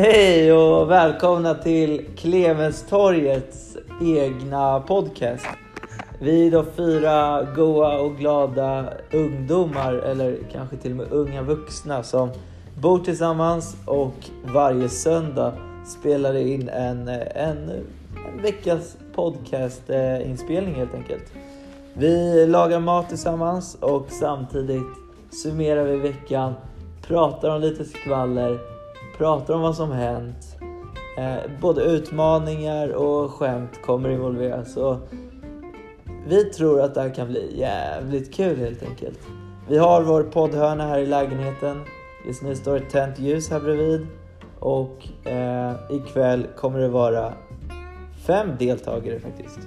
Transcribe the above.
Hej och välkomna till Clemenstorgets egna podcast. Vi är då fyra goa och glada ungdomar, eller kanske till och med unga vuxna som bor tillsammans och varje söndag spelar in en, en, en veckas podcastinspelning helt enkelt. Vi lagar mat tillsammans och samtidigt summerar vi veckan, pratar om lite skvaller, pratar om vad som hänt. Eh, både utmaningar och skämt kommer involveras. Och vi tror att det här kan bli jävligt kul helt enkelt. Vi har vår poddhörna här i lägenheten. Just nu står ett tänt ljus här bredvid. Och eh, ikväll kommer det vara fem deltagare faktiskt.